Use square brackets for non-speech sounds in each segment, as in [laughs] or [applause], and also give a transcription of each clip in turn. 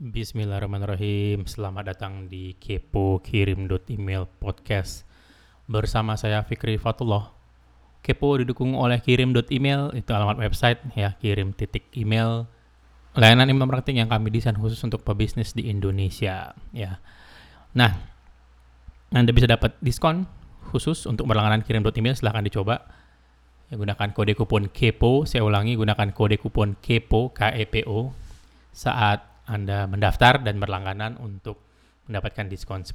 Bismillahirrahmanirrahim. Selamat datang di Kepo Kirim Email Podcast bersama saya Fikri Fatullah. Kepo didukung oleh Kirim Email itu alamat website ya kirim titik email layanan email marketing yang kami desain khusus untuk pebisnis di Indonesia ya. Nah, Anda bisa dapat diskon khusus untuk berlangganan kirim email silahkan dicoba. Ya, gunakan kode kupon KEPO, saya ulangi gunakan kode kupon KEPO, K-E-P-O saat anda mendaftar dan berlangganan untuk mendapatkan diskon 10%.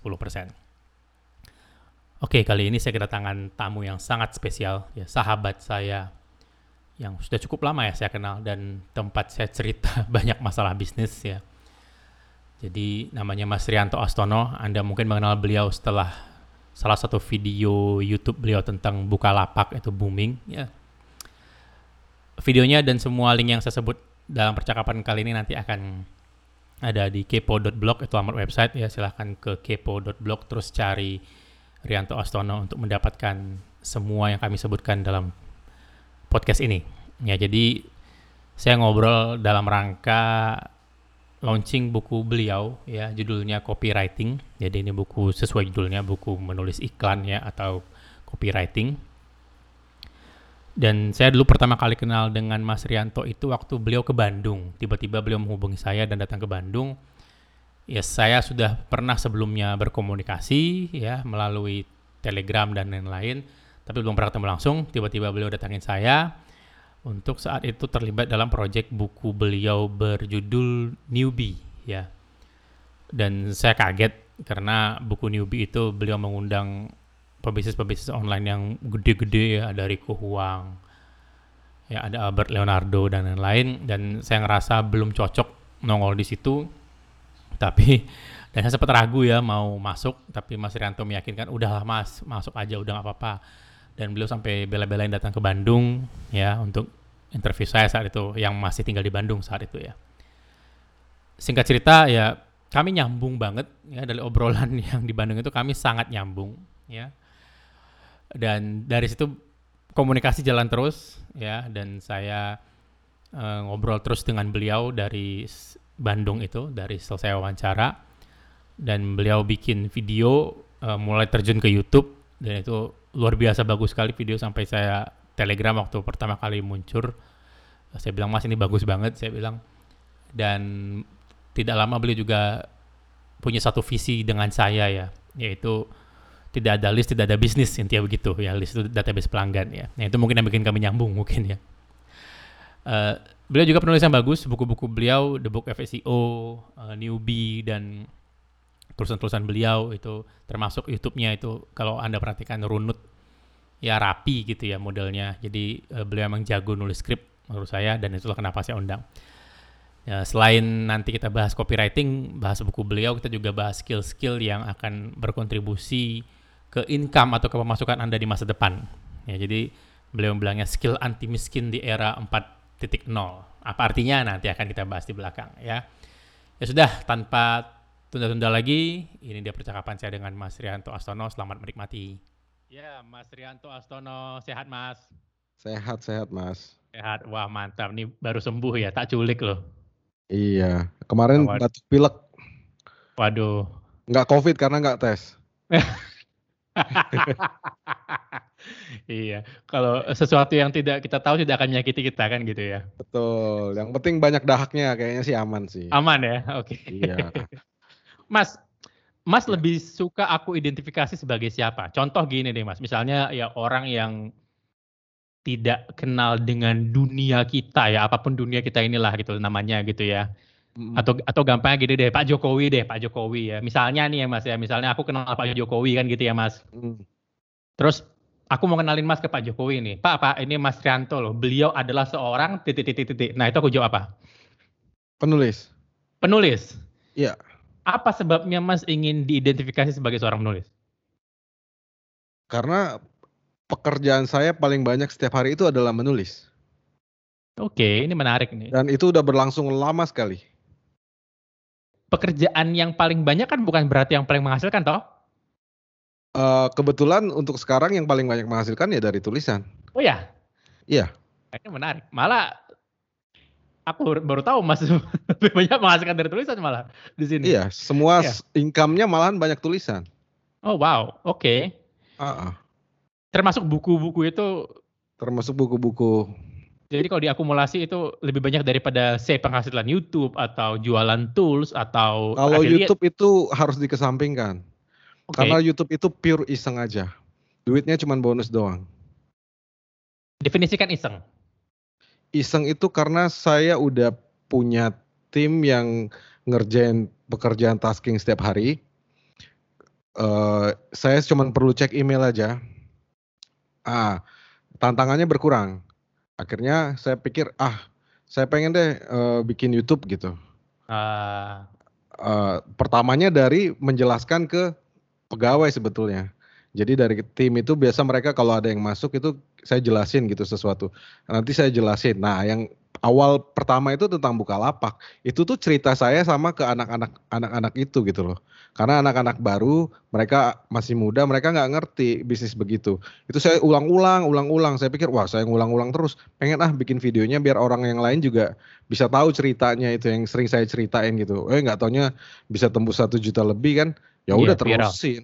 Oke, kali ini saya kedatangan tamu yang sangat spesial, ya sahabat saya yang sudah cukup lama ya saya kenal dan tempat saya cerita [laughs] banyak masalah bisnis ya. Jadi namanya Mas Rianto Astono, Anda mungkin mengenal beliau setelah salah satu video YouTube beliau tentang buka lapak itu booming ya. Videonya dan semua link yang saya sebut dalam percakapan kali ini nanti akan ada di kepo.blog itu alamat website ya. Silahkan ke kepo.blog terus cari Rianto Astono untuk mendapatkan semua yang kami sebutkan dalam podcast ini. Ya jadi saya ngobrol dalam rangka launching buku beliau ya. Judulnya copywriting. Jadi ini buku sesuai judulnya buku menulis iklan ya atau copywriting dan saya dulu pertama kali kenal dengan Mas Rianto itu waktu beliau ke Bandung. Tiba-tiba beliau menghubungi saya dan datang ke Bandung. Ya saya sudah pernah sebelumnya berkomunikasi ya melalui Telegram dan lain-lain, tapi belum pernah ketemu langsung. Tiba-tiba beliau datangin saya untuk saat itu terlibat dalam proyek buku beliau berjudul Newbie ya. Dan saya kaget karena buku Newbie itu beliau mengundang pebisnis-pebisnis online yang gede-gede ya, ada Rico Huang, ya ada Albert Leonardo dan lain-lain dan saya ngerasa belum cocok nongol di situ. Tapi dan saya sempat ragu ya mau masuk, tapi Mas Rianto meyakinkan udahlah Mas, masuk aja udah nggak apa-apa. Dan beliau sampai bela-belain datang ke Bandung ya untuk interview saya saat itu yang masih tinggal di Bandung saat itu ya. Singkat cerita ya kami nyambung banget ya dari obrolan [laughs] yang di Bandung itu kami sangat nyambung ya dan dari situ komunikasi jalan terus ya. Dan saya uh, ngobrol terus dengan beliau dari Bandung itu dari selesai wawancara. Dan beliau bikin video uh, mulai terjun ke YouTube. Dan itu luar biasa bagus sekali video sampai saya Telegram waktu pertama kali muncul. Saya bilang mas ini bagus banget saya bilang. Dan tidak lama beliau juga punya satu visi dengan saya ya. Yaitu tidak ada list, tidak ada bisnis intinya begitu ya list itu database pelanggan ya. Nah itu mungkin yang bikin kami nyambung mungkin ya. Uh, beliau juga penulis yang bagus, buku-buku beliau The Book of uh, Newbie dan tulisan-tulisan beliau itu termasuk YouTube-nya itu kalau anda perhatikan runut ya rapi gitu ya modelnya. Jadi uh, beliau emang jago nulis skrip menurut saya dan itulah kenapa saya undang. Ya, selain nanti kita bahas copywriting, bahas buku beliau, kita juga bahas skill-skill yang akan berkontribusi ke income atau ke pemasukan Anda di masa depan. Ya, jadi beliau bilangnya skill anti miskin di era 4.0. Apa artinya nanti akan kita bahas di belakang ya. Ya sudah, tanpa tunda-tunda lagi, ini dia percakapan saya dengan Mas Rianto Astono. Selamat menikmati. Ya, Mas Rianto Astono, sehat Mas? Sehat, sehat Mas. Sehat, wah mantap. Ini baru sembuh ya, tak culik loh. Iya, kemarin batuk pilek. Waduh. Nggak COVID karena nggak tes. [laughs] [laughs] iya, kalau sesuatu yang tidak kita tahu tidak akan menyakiti kita kan gitu ya. Betul. Yang penting banyak dahaknya kayaknya sih aman sih. Aman ya. Oke. Okay. Iya. [laughs] Mas, Mas lebih suka aku identifikasi sebagai siapa? Contoh gini deh Mas, misalnya ya orang yang tidak kenal dengan dunia kita ya, apa pun dunia kita inilah gitu namanya gitu ya. Atau atau gampangnya gini deh, Pak Jokowi deh, Pak Jokowi ya. Misalnya nih ya Mas ya, misalnya aku kenal Pak Jokowi kan gitu ya Mas. Mm. Terus aku mau kenalin Mas ke Pak Jokowi nih. Pak, Pak, ini Mas Trianto loh. Beliau adalah seorang titik titik titik. Nah, itu aku jawab apa? Penulis. Penulis. Iya. Apa sebabnya Mas ingin diidentifikasi sebagai seorang penulis? Karena pekerjaan saya paling banyak setiap hari itu adalah menulis. Oke, ini menarik nih. Dan itu udah berlangsung lama sekali pekerjaan yang paling banyak kan bukan berarti yang paling menghasilkan toh? Uh, kebetulan untuk sekarang yang paling banyak menghasilkan ya dari tulisan. Oh ya? Iya. Ini menarik. Malah aku baru tahu Mas [laughs] lebih banyak menghasilkan dari tulisan malah di sini. Iya, semua Iya. s income-nya malahan banyak tulisan. Oh wow, oke. Heeh. Termasuk buku-buku itu Termasuk buku-buku. Jadi kalau diakumulasi itu lebih banyak daripada say penghasilan YouTube atau jualan tools atau Kalau affiliate. YouTube itu harus dikesampingkan. Oke. Karena YouTube itu pure iseng aja. Duitnya cuma bonus doang. Definisikan iseng. Iseng itu karena saya udah punya tim yang ngerjain pekerjaan tasking setiap hari. Eh, saya cuma perlu cek email aja. Ah, tantangannya berkurang. Akhirnya saya pikir, ah, saya pengen deh eh, bikin YouTube gitu. Ah, Eh, pertamanya dari menjelaskan ke pegawai sebetulnya. Jadi dari tim itu biasa mereka kalau ada yang masuk itu saya jelasin gitu sesuatu. Nanti saya jelasin. Nah, yang awal pertama itu tentang Bukalapak. Itu tuh cerita saya sama ke anak-anak anak-anak itu gitu loh. Karena anak-anak baru, mereka masih muda, mereka nggak ngerti bisnis begitu. Itu saya ulang-ulang, ulang-ulang. Saya pikir, wah saya ngulang-ulang terus. Pengen ah bikin videonya biar orang yang lain juga bisa tahu ceritanya itu yang sering saya ceritain gitu. Eh nggak taunya bisa tembus satu juta lebih kan? Ya Iya, udah viral. terusin.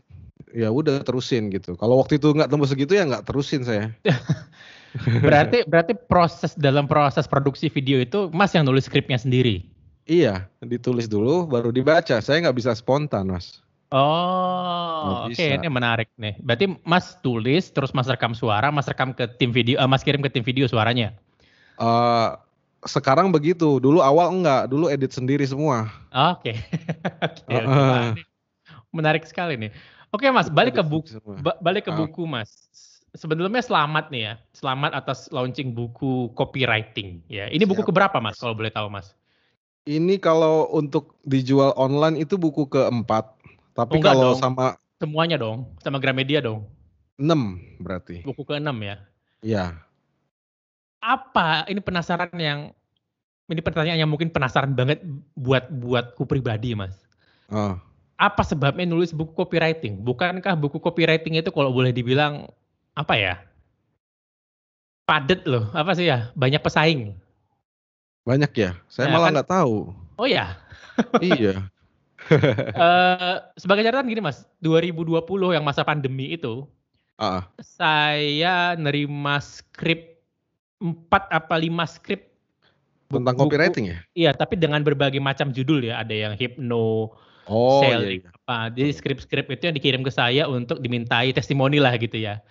Ya udah terusin gitu. Kalau waktu itu nggak tembus segitu ya nggak terusin saya. [laughs] [laughs] berarti berarti proses dalam proses produksi video itu Mas yang nulis skripnya sendiri. Iya, ditulis dulu baru dibaca. Saya nggak bisa spontan, Mas. Oh, oke bisa. ini menarik nih. Berarti Mas tulis terus Mas rekam suara, Mas rekam ke tim video, eh, Mas kirim ke tim video suaranya. Eh sekarang begitu. Dulu awal enggak, dulu edit sendiri semua. Oke. [laughs] Heeh. Pak. Ini Menarik sekali nih. Oke Mas, balik ke buku ba- balik ke Ah. buku Mas. Sebelumnya selamat nih ya. Selamat atas launching buku copywriting ya. Ini buku Siap. keberapa Mas kalau boleh tahu Mas? Ini kalau untuk dijual online itu buku keempat. Tapi Oh, enggak kalau dong. sama Semuanya dong, sama Gramedia dong. 6 berarti. Buku ke-6 ya. Iya. Apa ini penasaran yang ini pertanyaan yang mungkin penasaran banget buat buatku pribadi Mas. Oh. Apa sebabnya nulis buku copywriting? Bukankah buku copywriting itu kalau boleh dibilang apa ya? Padet loh, apa sih ya? Banyak pesaing. Banyak ya? Saya Ya, malah kan- nggak tahu. Oh ya, iya. [laughs] [laughs] eh sebagai catatan gini Mas, 2020 yang masa pandemi itu Ah, saya nerima skrip 4 apa 5 skrip tentang buku- copywriting ya? Iya, tapi dengan berbagai macam judul ya. Ada yang hypno, Oh, iya, selling, iya. apa. Jadi skrip-skrip itu yang dikirim ke saya untuk dimintai testimoni lah gitu ya.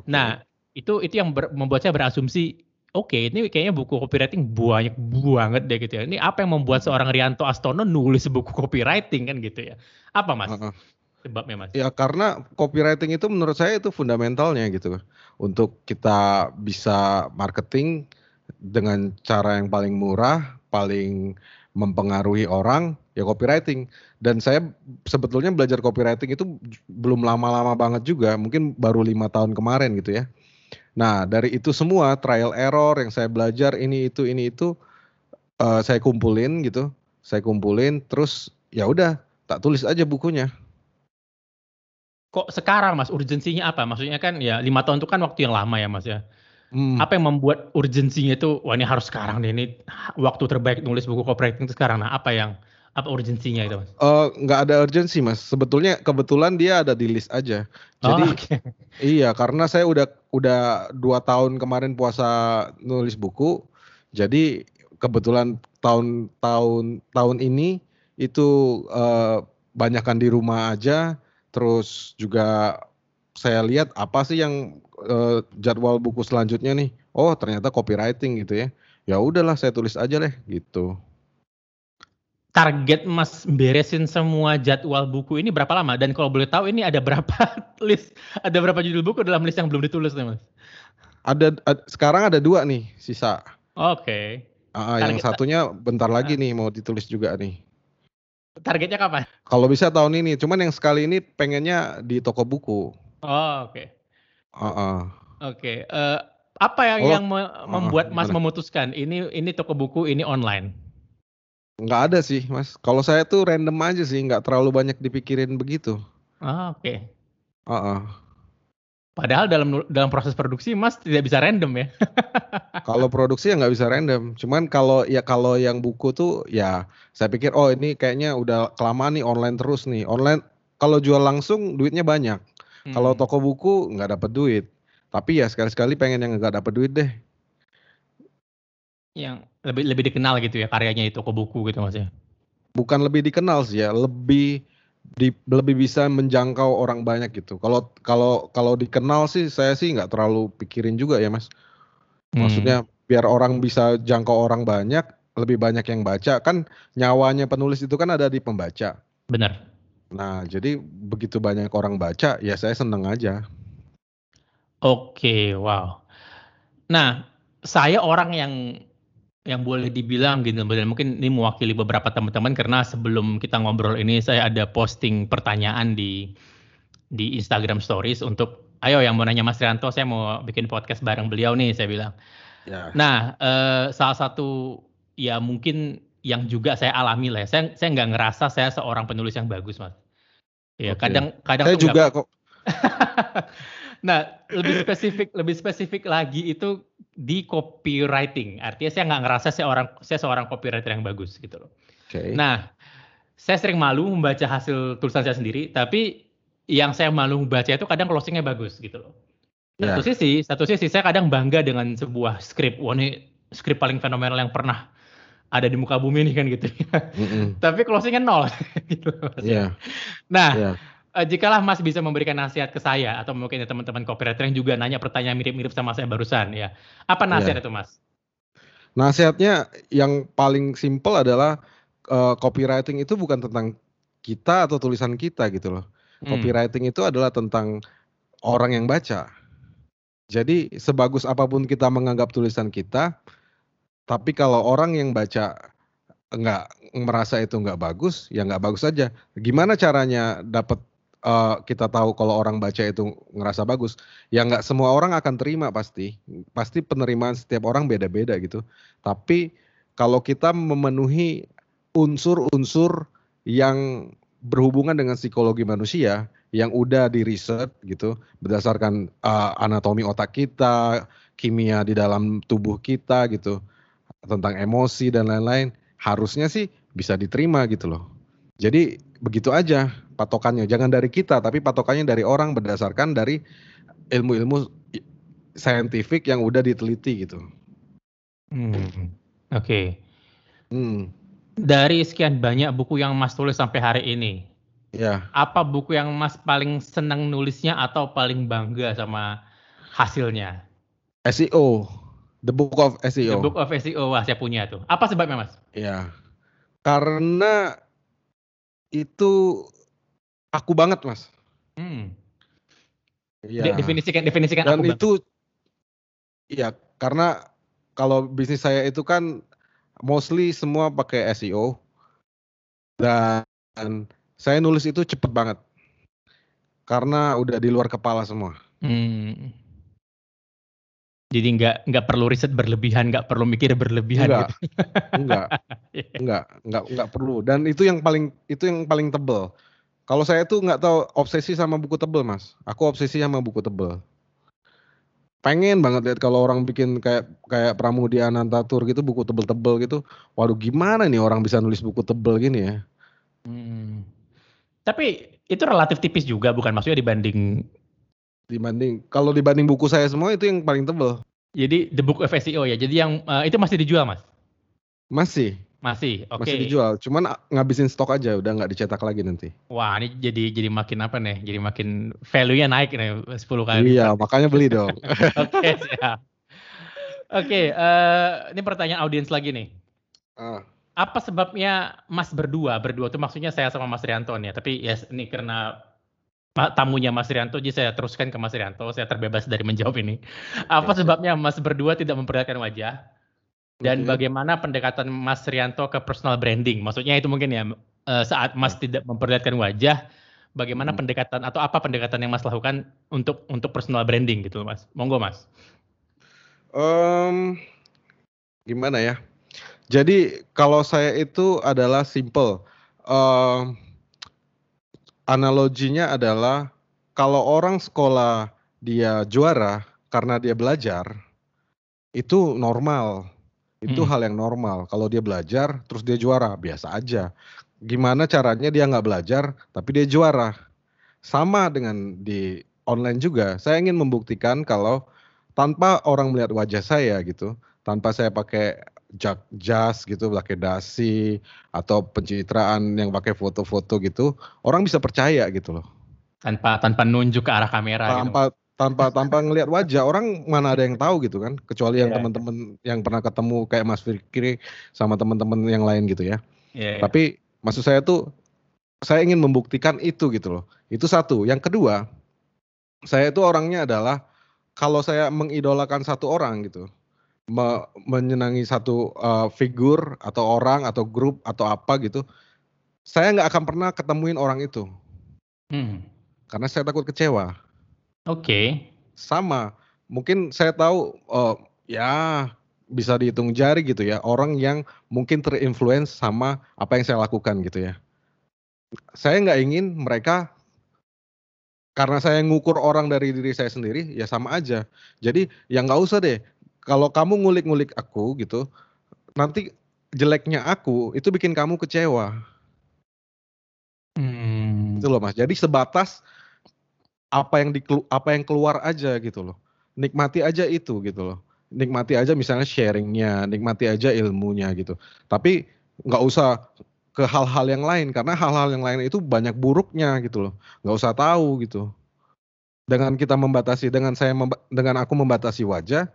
Oke. Nah, itu itu yang ber- membuat saya berasumsi, oke, ini kayaknya buku copywriting banyak banget deh gitu ya. Ini apa yang membuat seorang Rianto Astono nulis buku copywriting kan gitu ya? Apa mas? Heeh. Sebabnya mas? Ya karena copywriting itu menurut saya itu fundamentalnya gitu. Untuk kita bisa marketing dengan cara yang paling murah, paling mempengaruhi orang, ya copywriting. Dan saya sebetulnya belajar copywriting itu belum lama-lama banget juga, mungkin baru lima tahun kemarin gitu ya. Nah dari itu semua trial error yang saya belajar ini itu ini itu eh, saya kumpulin gitu, saya kumpulin terus ya udah tak tulis aja bukunya. Kok sekarang mas urgensinya apa? Maksudnya kan ya lima tahun itu kan waktu yang lama ya mas ya. Hmm. Apa yang membuat urgensinya itu, wah ini harus sekarang deh, ini waktu terbaik nulis buku copywriting itu sekarang. Nah apa yang, apa urgensinya itu mas? Eh, nggak ada urgensi mas. Sebetulnya kebetulan dia ada di list aja. Jadi Oh, oke. [laughs] iya karena saya udah udah dua tahun kemarin puasa nulis buku. Jadi kebetulan tahun tahun ini itu eh, banyakan di rumah aja. Terus juga saya lihat apa sih yang eh, jadwal buku selanjutnya nih. Oh ternyata copywriting gitu ya. Ya udahlah saya tulis aja deh gitu. Target Mas beresin semua jadwal buku ini berapa lama? Dan kalau boleh tahu ini ada berapa [laughs] list, ada berapa judul buku dalam list yang belum ditulis nih Mas? Ada, ad- sekarang ada dua nih sisa. Oke. Ah, yang satunya bentar lagi nih mau ditulis juga nih. Targetnya kapan? Kalau bisa tahun ini, cuman yang sekali ini pengennya di toko buku. Oh, oke. Ah, ah. Oke. Eh, apa yang Oh, yang me- membuat Mas gimana? memutuskan ini ini toko buku ini online? Nggak ada sih, Mas. Kalau saya tuh random aja sih, nggak terlalu banyak dipikirin begitu. Oh, oke. Ah, ah. Padahal dalam dalam proses produksi Mas tidak bisa random ya. [laughs] kalau produksi ya nggak bisa random. Cuman kalau ya kalau yang buku tuh ya saya pikir oh ini kayaknya udah kelamaan nih online terus nih. Online kalau jual langsung duitnya banyak. Hmm. Kalau toko buku nggak dapat duit. Tapi ya sekali-sekali pengen yang nggak dapat duit deh. Yang lebih lebih dikenal gitu ya karyanya itu toko buku gitu Mas ya. Bukan lebih dikenal sih ya, lebih di, lebih bisa menjangkau orang banyak gitu. Kalau kalau kalau dikenal sih saya sih nggak terlalu pikirin juga ya mas. Hmm. Maksudnya hmm. biar orang bisa jangkau orang banyak, lebih banyak yang baca kan nyawanya penulis itu kan ada di pembaca. Benar. Nah jadi begitu banyak orang baca ya saya seneng aja. Oke, wow. Nah saya orang yang yang boleh dibilang gitu dan mungkin ini mewakili beberapa teman-teman karena sebelum kita ngobrol ini saya ada posting pertanyaan di di Instagram Stories untuk ayo yang mau nanya Mas Rianto saya mau bikin podcast bareng beliau nih saya bilang. Ya. Nah eh, salah satu ya mungkin yang juga saya alami lah ya. saya saya nggak ngerasa saya seorang penulis yang bagus mas. Ya okay. kadang kadang saya juga kok. [laughs] nah lebih spesifik lebih spesifik lagi itu di copywriting. Artinya saya nggak ngerasa saya orang saya seorang copywriter yang bagus gitu loh. Okay. Nah, saya sering malu membaca hasil tulisan saya sendiri, tapi yang saya malu membaca itu kadang closingnya bagus gitu loh. Satu yeah. sisi, satu sisi saya kadang bangga dengan sebuah skrip. Wah ini skrip paling fenomenal yang pernah ada di muka bumi ini kan gitu. Mm -mm. [laughs] tapi closingnya nol [laughs] gitu. Yeah. Nah, yeah uh, jikalah Mas bisa memberikan nasihat ke saya atau mungkin ya teman-teman copywriter yang juga nanya pertanyaan mirip-mirip sama saya barusan ya. Apa iya. nasihat yeah. itu Mas? Nasihatnya yang paling simpel adalah uh, copywriting itu bukan tentang kita atau tulisan kita gitu loh. Hmm. Copywriting itu adalah tentang orang yang baca. Jadi sebagus apa pun kita menganggap tulisan kita, tapi kalau orang yang baca nggak merasa itu nggak bagus, ya nggak bagus aja. Gimana caranya dapat uh, kita tahu kalau orang baca itu ngerasa bagus, ya nggak semua orang akan terima pasti. Pasti penerimaan setiap orang beda-beda gitu. Tapi kalau kita memenuhi unsur-unsur yang berhubungan dengan psikologi manusia yang udah di riset gitu berdasarkan uh, anatomi otak kita, kimia di dalam tubuh kita gitu, tentang emosi dan lain-lain, harusnya sih bisa diterima gitu loh. Jadi begitu aja patokannya. Jangan dari kita, tapi patokannya dari orang berdasarkan dari ilmu-ilmu saintifik yang udah diteliti gitu. Hmm. Oke. Okay. Hmm. Dari sekian banyak buku yang Mas tulis sampai hari ini, ya. Apa buku yang Mas paling senang nulisnya atau paling bangga sama hasilnya? SEO, The Book of SEO. The Book of SEO, wah saya punya tuh. Apa sebabnya Mas? Ya, karena itu aku banget mas. Hmm. Ya. Definisikan definisikan Dan aku itu, iya karena kalau bisnis saya itu kan mostly semua pakai SEO dan saya nulis itu cepet banget karena udah di luar kepala semua. Hmm. Jadi nggak nggak perlu riset berlebihan, nggak perlu mikir berlebihan enggak, gitu. enggak, [laughs] enggak, enggak, enggak perlu. Dan itu yang paling itu yang paling tebel. Kalau saya tuh nggak tahu obsesi sama buku tebel, Mas. Aku obsesi sama buku tebel. Pengen banget lihat kalau orang bikin kayak kayak Pramudia Anantatur gitu buku tebel-tebel gitu. Waduh, gimana nih orang bisa nulis buku tebel gini ya? Hmm. Tapi itu relatif tipis juga, bukan maksudnya dibanding dibanding kalau dibanding buku saya semua itu yang paling tebel. Jadi the book of SEO ya. Jadi yang uh, itu masih dijual, Mas? Masih. Masih, oke. Okay. Masih dijual, cuman ngabisin stok aja, udah nggak dicetak lagi nanti. Wah, ini jadi jadi makin apa nih? Jadi makin value-nya naik nih 10 kali. Iya, makanya beli dong. [laughs] oke, siap. Oke, uh, ini pertanyaan audiens lagi nih. Uh. Apa sebabnya Mas berdua? Berdua itu maksudnya saya sama Mas Rianto nih, ya. tapi ya ini karena tamunya Mas Rianto, jadi saya teruskan ke Mas Rianto. Saya terbebas dari menjawab ini. Apa sebabnya Mas berdua tidak memperlihatkan wajah? Dan okay. bagaimana pendekatan Mas Rianto ke personal branding? Maksudnya itu mungkin ya uh, saat Mas hmm. tidak memperlihatkan wajah, bagaimana hmm. pendekatan atau apa pendekatan yang Mas lakukan untuk untuk personal branding gitu, Mas? Monggo, Mas. Um, gimana ya? Jadi kalau saya itu adalah simple. Uh, analoginya adalah kalau orang sekolah dia juara karena dia belajar, itu normal. Itu Mhm. hal yang normal. Kalau dia belajar terus dia juara, biasa aja. Gimana caranya dia nggak belajar tapi dia juara. Sama dengan di online juga, saya ingin membuktikan kalau tanpa orang melihat wajah saya gitu, tanpa saya pakai jak jas gitu, pakai dasi atau pencitraan yang pakai foto-foto gitu, orang bisa percaya gitu loh. Tanpa tanpa nunjuk ke arah kamera gitu. Tanpa tanpa ngelihat wajah, orang mana ada yang tahu gitu kan, kecuali yang Iya. teman-teman yang pernah ketemu kayak Mas Fikri sama teman-teman yang lain gitu ya. Iya, iya. Tapi maksud saya tuh, saya ingin membuktikan itu gitu loh. Itu satu. Yang kedua, saya itu orangnya adalah kalau saya mengidolakan satu orang gitu, me menyenangi satu, eee, figur atau orang atau grup atau apa gitu, saya nggak akan pernah ketemuin orang itu. Hmm. Karena saya takut kecewa. Oke. Sama, mungkin saya tahu, eee, ya bisa dihitung jari gitu ya, orang yang mungkin ter-influence sama apa yang saya lakukan gitu ya. Saya nggak ingin mereka karena saya ngukur orang dari diri saya sendiri, ya sama aja. Jadi ya nggak usah deh, kalau kamu ngulik-ngulik aku gitu, nanti jeleknya aku itu bikin kamu kecewa. Hmm. Gitu loh Mas. Jadi sebatas apa yang dikelu apa yang keluar aja gitu loh. Nikmati aja itu gitu loh. Nikmati aja misalnya sharing-nya, nikmati aja ilmunya gitu. Tapi nggak usah ke hal-hal yang lain karena hal-hal yang lain itu banyak buruknya gitu loh. Nggak usah tahu gitu. Dengan kita membatasi dengan saya memba dengan aku membatasi wajah,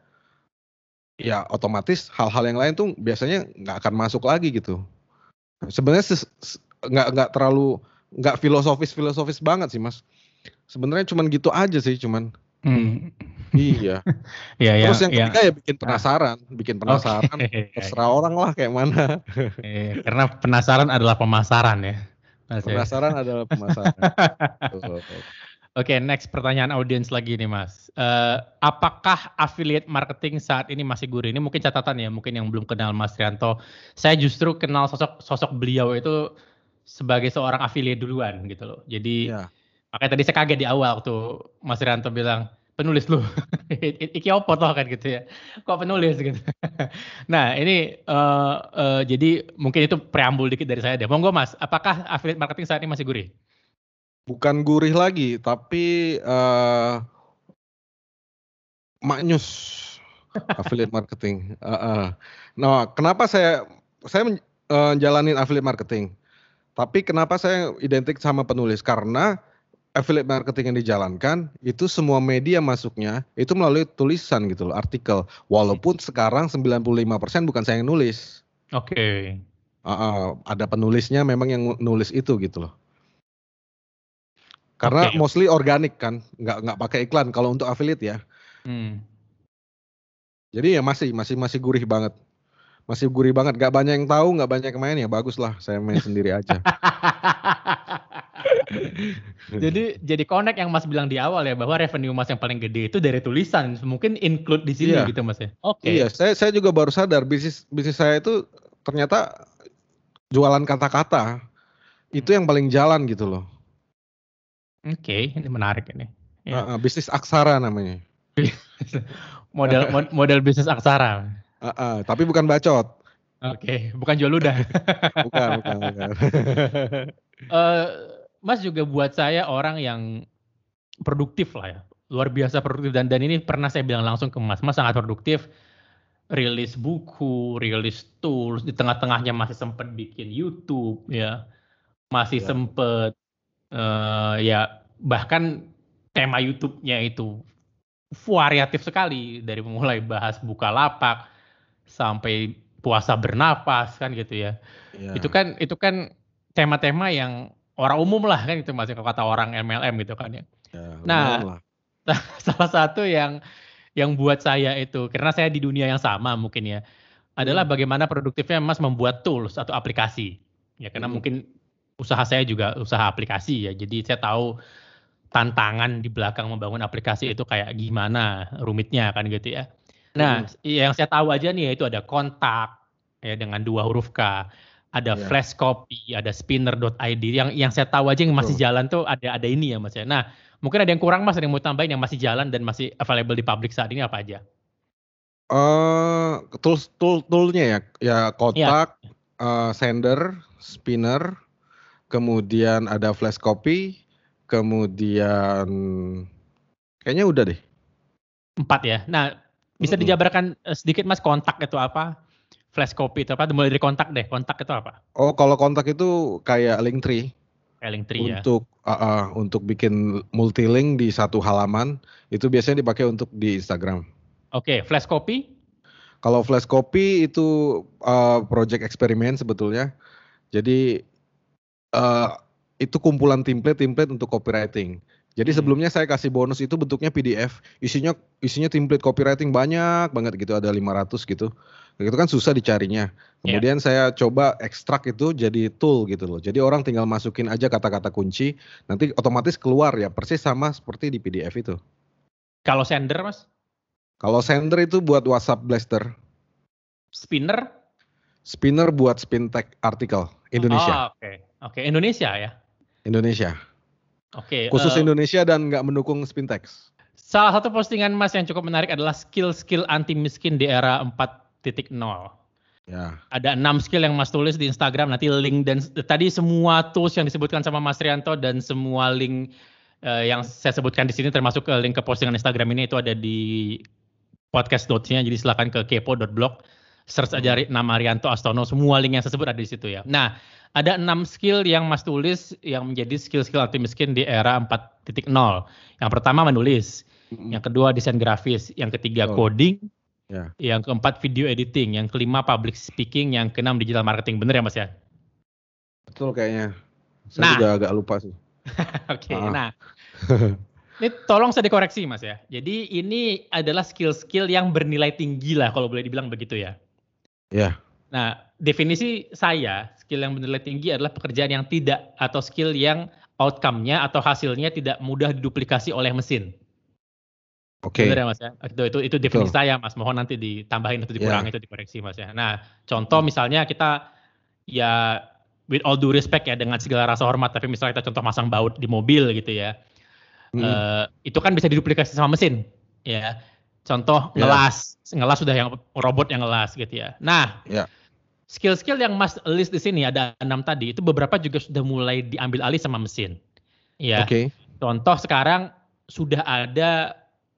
ya otomatis hal-hal yang lain tuh biasanya nggak akan masuk lagi gitu. Sebenarnya nggak nggak terlalu nggak filosofis-filosofis banget sih Mas. Sebenarnya cuman gitu aja sih, cuman. Hmm. Iya. [laughs] Iya, yang Terus yang yang ketiga ya bikin ah. penasaran, bikin penasaran, Oke. terserah orang lah kayak mana. Iya, karena penasaran adalah pemasaran ya, Mas, ya. Penasaran adalah pemasaran. [laughs] Oke, next pertanyaan audiens lagi nih Mas. Eee, apakah affiliate marketing saat ini masih gurih? Ini mungkin catatan ya, mungkin yang belum kenal Mas Rianto. Saya justru kenal sosok sosok beliau itu sebagai seorang affiliate duluan gitu loh. Jadi Iya. Makanya tadi saya kaget di awal waktu Mas Rianto bilang, "Penulis lu, [laughs] iki opo toh?" kan gitu ya. "Kok penulis?" gitu. [laughs] Nah ini, eee eee, jadi mungkin itu preambul dikit dari saya deh. Monggo Mas, apakah affiliate marketing saat ini masih gurih? Bukan gurih lagi, tapi, eee maknyus [laughs] affiliate marketing, heeh. Nah, kenapa saya saya men eee, jalanin affiliate marketing. Tapi kenapa saya identik sama penulis, karena affiliate marketing yang dijalankan, itu semua media masuknya, itu melalui tulisan gitu loh, artikel. Walaupun sekarang 95% bukan saya yang nulis. Oke. Heeh, ada penulisnya memang yang nulis itu gitu loh. Karena Oke. mostly organik kan, nggak nggak pakai iklan kalau untuk affiliate ya. Hmm. Jadi ya masih masih masih gurih banget. Masih gurih banget, nggak banyak yang tahu, nggak banyak yang main, ya baguslah saya main sendiri aja. [laughs] [laughs] Jadi jadi connect yang Mas bilang di awal ya, bahwa revenue Mas yang paling gede itu dari tulisan, mungkin include di sini Iya. gitu Mas ya? Oke. Iya, saya saya juga baru sadar bisnis bisnis saya itu ternyata jualan kata-kata. Itu yang paling jalan gitu loh. Oke, ini menarik ini. Ya. Heeh, bisnis aksara namanya. [laughs] Model mod model bisnis aksara. Heeh, tapi bukan bacot. Oke, bukan jual ludah. [laughs] Bukan bukan bukan. Eee, Mas juga buat saya orang yang produktif lah ya, luar biasa produktif. Dan dan ini pernah saya bilang langsung ke Mas, Mas sangat produktif, rilis buku, rilis tools, di tengah-tengahnya masih sempet bikin YouTube ya, masih Iya. sempet, eee, ya bahkan tema YouTube-nya itu variatif sekali, dari mulai bahas Bukalapak, sampai puasa bernapas kan gitu ya. Iya. Itu kan itu kan tema-tema yang orang umum lah kan gitu Mas, kalau kata orang MLM gitu kan ya. Ya, Nah, lah. [laughs] salah satu yang yang buat saya itu, karena saya di dunia yang sama mungkin ya, adalah Hmm. bagaimana produktifnya Mas membuat tools atau aplikasi. Ya karena Mhm. mungkin usaha saya juga usaha aplikasi ya, jadi saya tahu tantangan di belakang membangun aplikasi itu kayak gimana rumitnya kan gitu ya. Nah, Mhm. yang saya tahu aja nih yaitu ada kontak ya dengan dua huruf K, ada Iya. flash copy, ada spinner.id yang yang saya tahu aja yang masih jalan tuh ada ada ini ya Mas ya. Nah, Mungkin ada yang kurang mas, ada yang mau tambahin yang masih jalan dan masih available di public saat ini apa aja? Eh, tools tool toolnya ya, ya kotak, uh, sender, spinner, kemudian ada flash copy, kemudian kayaknya udah deh. Empat ya. Nah, bisa dijabarkan eh, sedikit mas kontak itu apa? Flash copy itu apa? Mulai dari kontak deh. Kontak itu apa? Oh, kalau kontak itu kayak Linktree Link tree ya. untuk uh, uh, untuk bikin multi link di satu halaman itu biasanya dipakai untuk di Instagram. Oke, flash copy. Kalau flash copy itu uh, project eksperimen sebetulnya. Jadi uh, itu kumpulan template-template untuk copywriting. Jadi Hmm. sebelumnya saya kasih bonus itu bentuknya PDF, isinya isinya template copywriting banyak banget gitu, ada 500 gitu. Itu kan susah dicarinya. Ya. Kemudian saya coba ekstrak itu jadi tool gitu loh. Jadi orang tinggal masukin aja kata-kata kunci, nanti otomatis keluar ya persis sama seperti di PDF itu. Kalau sender mas, Kalau sender itu buat WhatsApp Blaster, spinner. spinner buat spin tag artikel Indonesia. Oh, Oke, oke Indonesia ya. Indonesia. Oke. Khusus eh, Indonesia dan nggak mendukung Spintex. Salah satu postingan Mas yang cukup menarik adalah skill-skill anti miskin di era 4.0. Ya. Ada enam skill yang Mas tulis di Instagram. Nanti link dan tadi semua tools yang disebutkan sama Mas Rianto dan semua link eh, yang saya sebutkan di sini termasuk ke link ke postingan Instagram ini itu ada di podcast notes-nya. Jadi silakan ke kepo.blog search aja ri- nama Rianto Astono. Semua link yang saya sebut ada di situ ya. Nah, ada enam skill yang Mas tulis yang menjadi skill-skill anti miskin di era 4.0. Yang pertama menulis, yang kedua desain grafis, yang ketiga coding, Ya. yang keempat video editing, yang kelima public speaking, yang keenam digital marketing. Bener ya Mas ya? Betul kayaknya. Saya Nah. juga agak lupa sih. [laughs] Oke, Ah. nah. [laughs] Ini tolong saya dikoreksi Mas ya. Jadi ini adalah skill-skill yang bernilai tinggi lah kalau boleh dibilang begitu ya. Ya. Nah, definisi saya, skill yang bernilai tinggi adalah pekerjaan yang tidak atau skill yang outcome-nya atau hasilnya tidak mudah diduplikasi oleh mesin. Oke. Benar ya Mas ya? Itu itu itu definisi saya Mas. Mohon nanti ditambahin atau dikurangi itu dikoreksi Mas ya. Nah, contoh misalnya kita ya with all due respect ya dengan segala rasa hormat tapi misalnya kita contoh masang baut di mobil gitu ya. Mm. Eh, itu kan bisa diduplikasi sama mesin ya. Contoh Ya. ngelas, ngelas sudah yang robot yang ngelas gitu ya. Nah, Ya. skill-skill yang Mas list di sini ada enam tadi itu beberapa juga sudah mulai diambil alih sama mesin. Ya. Oke. Contoh sekarang sudah ada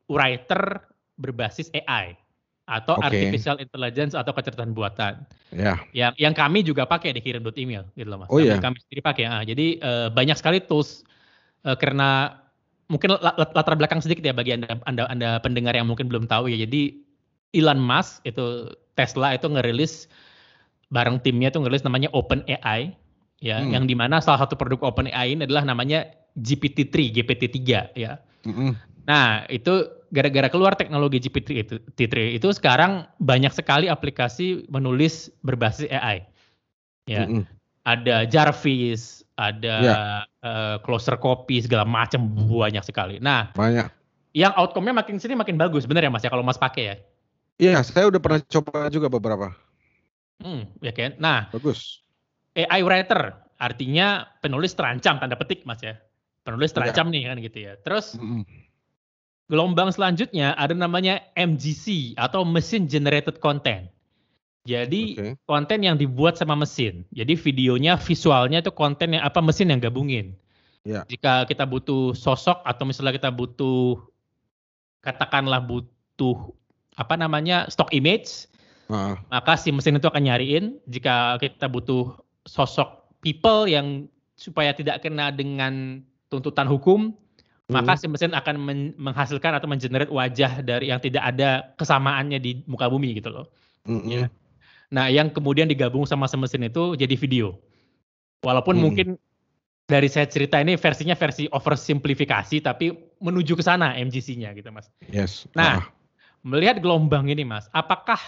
writer berbasis AI atau Oke. artificial intelligence atau kecerdasan buatan. Ya. Yang yang kami juga pakai di kirim email gitu loh Mas. Oh, kami, iya? kami sendiri pakai. Ah, jadi eh, banyak sekali tools eh, karena mungkin la- la- latar belakang sedikit ya bagi Anda Anda Anda pendengar yang mungkin belum tahu ya. Jadi Elon Musk itu Tesla itu ngerilis bareng timnya itu ngerilis namanya OpenAI ya, Hmm. yang di mana salah satu produk OpenAI ini adalah namanya GPT-3, GPT-3 ya. Mm-mm. Nah, itu gara-gara keluar teknologi GPT itu, T3 itu sekarang banyak sekali aplikasi menulis berbasis AI. Ya, Mm-mm. ada Jarvis, ada Ya. eh, Closer Copy segala macam banyak sekali. Nah, Banyak. yang outcome-nya makin sini makin bagus, bener ya Mas ya kalau Mas pakai ya. Iya, saya udah pernah coba juga beberapa. Hmm, ya kan. Nah, Bagus. AI writer artinya penulis terancam tanda petik Mas ya. Penulis terancam nih kan gitu ya. Terus Mm-mm. Gelombang selanjutnya ada namanya MGC atau Machine Generated Content. Jadi Oke. konten yang dibuat sama mesin. Jadi videonya, visualnya itu konten yang apa mesin yang gabungin. Ya. Jika kita butuh sosok atau misalnya kita butuh katakanlah butuh apa namanya stock image, Ah, maka si mesin itu akan nyariin. Jika kita butuh sosok people yang supaya tidak kena dengan tuntutan hukum, maka Hmm. si mesin akan men- menghasilkan atau mengenerate wajah dari yang tidak ada kesamaannya di muka bumi gitu loh. mm-mm. Ya. Nah, yang kemudian digabung sama si mesin itu jadi video. Walaupun Hmm. mungkin dari saya cerita ini versinya versi oversimplifikasi tapi menuju ke sana MGC-nya gitu, Mas. Yes. Nah, Ah, Melihat gelombang ini, Mas, apakah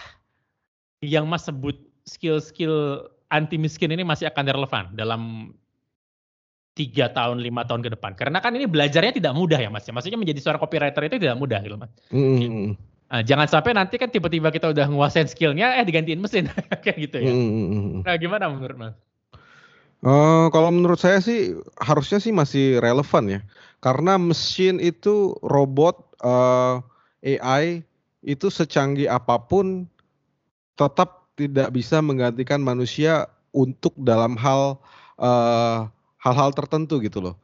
yang Mas sebut skill-skill anti miskin ini masih akan relevan dalam tiga tahun, lima tahun ke depan? Karena kan ini belajarnya tidak mudah ya, Mas. Maksudnya menjadi seorang copywriter itu tidak mudah, gitu, Mas. mm-mm. Nah, jangan sampai nanti kan tiba-tiba kita udah nguasain skillnya, eh digantiin mesin, [laughs] kayak gitu ya. Mm-mm. Nah, gimana menurut Mas? Uh, kalau menurut saya sih harusnya sih masih relevan ya, karena mesin itu robot uh, eh, AI itu secanggih apa pun tetap tidak bisa menggantikan manusia untuk dalam hal uh, hal-hal tertentu gitu loh.